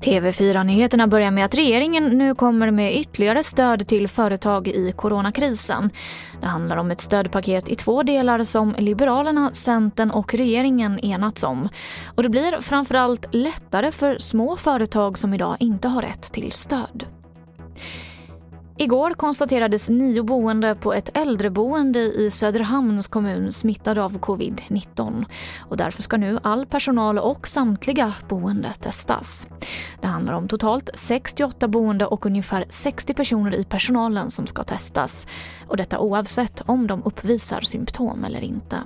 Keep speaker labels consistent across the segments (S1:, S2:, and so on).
S1: TV4-nyheterna börjar med att regeringen nu kommer med ytterligare stöd till företag i coronakrisen. Det handlar om ett stödpaket i två delar som Liberalerna, Centern och regeringen enats om. Och det blir framförallt lättare för små företag som idag inte har rätt till stöd. Igår konstaterades nio boende på ett äldreboende i Söderhamns kommun smittade av covid-19. Och därför ska nu all personal och samtliga boende testas. Det handlar om totalt 68 boende och ungefär 60 personer i personalen som ska testas. Och detta oavsett om de uppvisar symptom eller inte.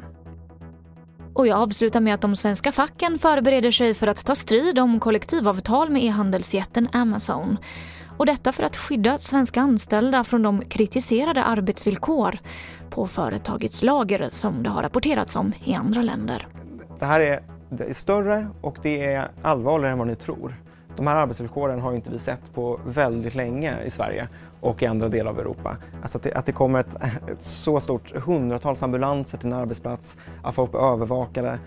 S1: Och jag avslutar med att de svenska facken förbereder sig för att ta strid om kollektivavtal med e-handelsjätten Amazon. Och detta för att skydda svenska anställda från de kritiserade arbetsvillkor på företagets lager som det har rapporterats om i andra länder.
S2: Det här är, det är större och det är allvarligare än vad ni tror. De här arbetsvillkoren har inte vi sett på väldigt länge i Sverige och i andra delar av Europa. Alltså att det, att det kommer ett, ett så stort hundratals ambulanser till en arbetsplats, att folk blir övervakade.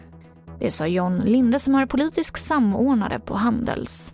S1: Det sa John Linde som är politisk samordnare på Handels.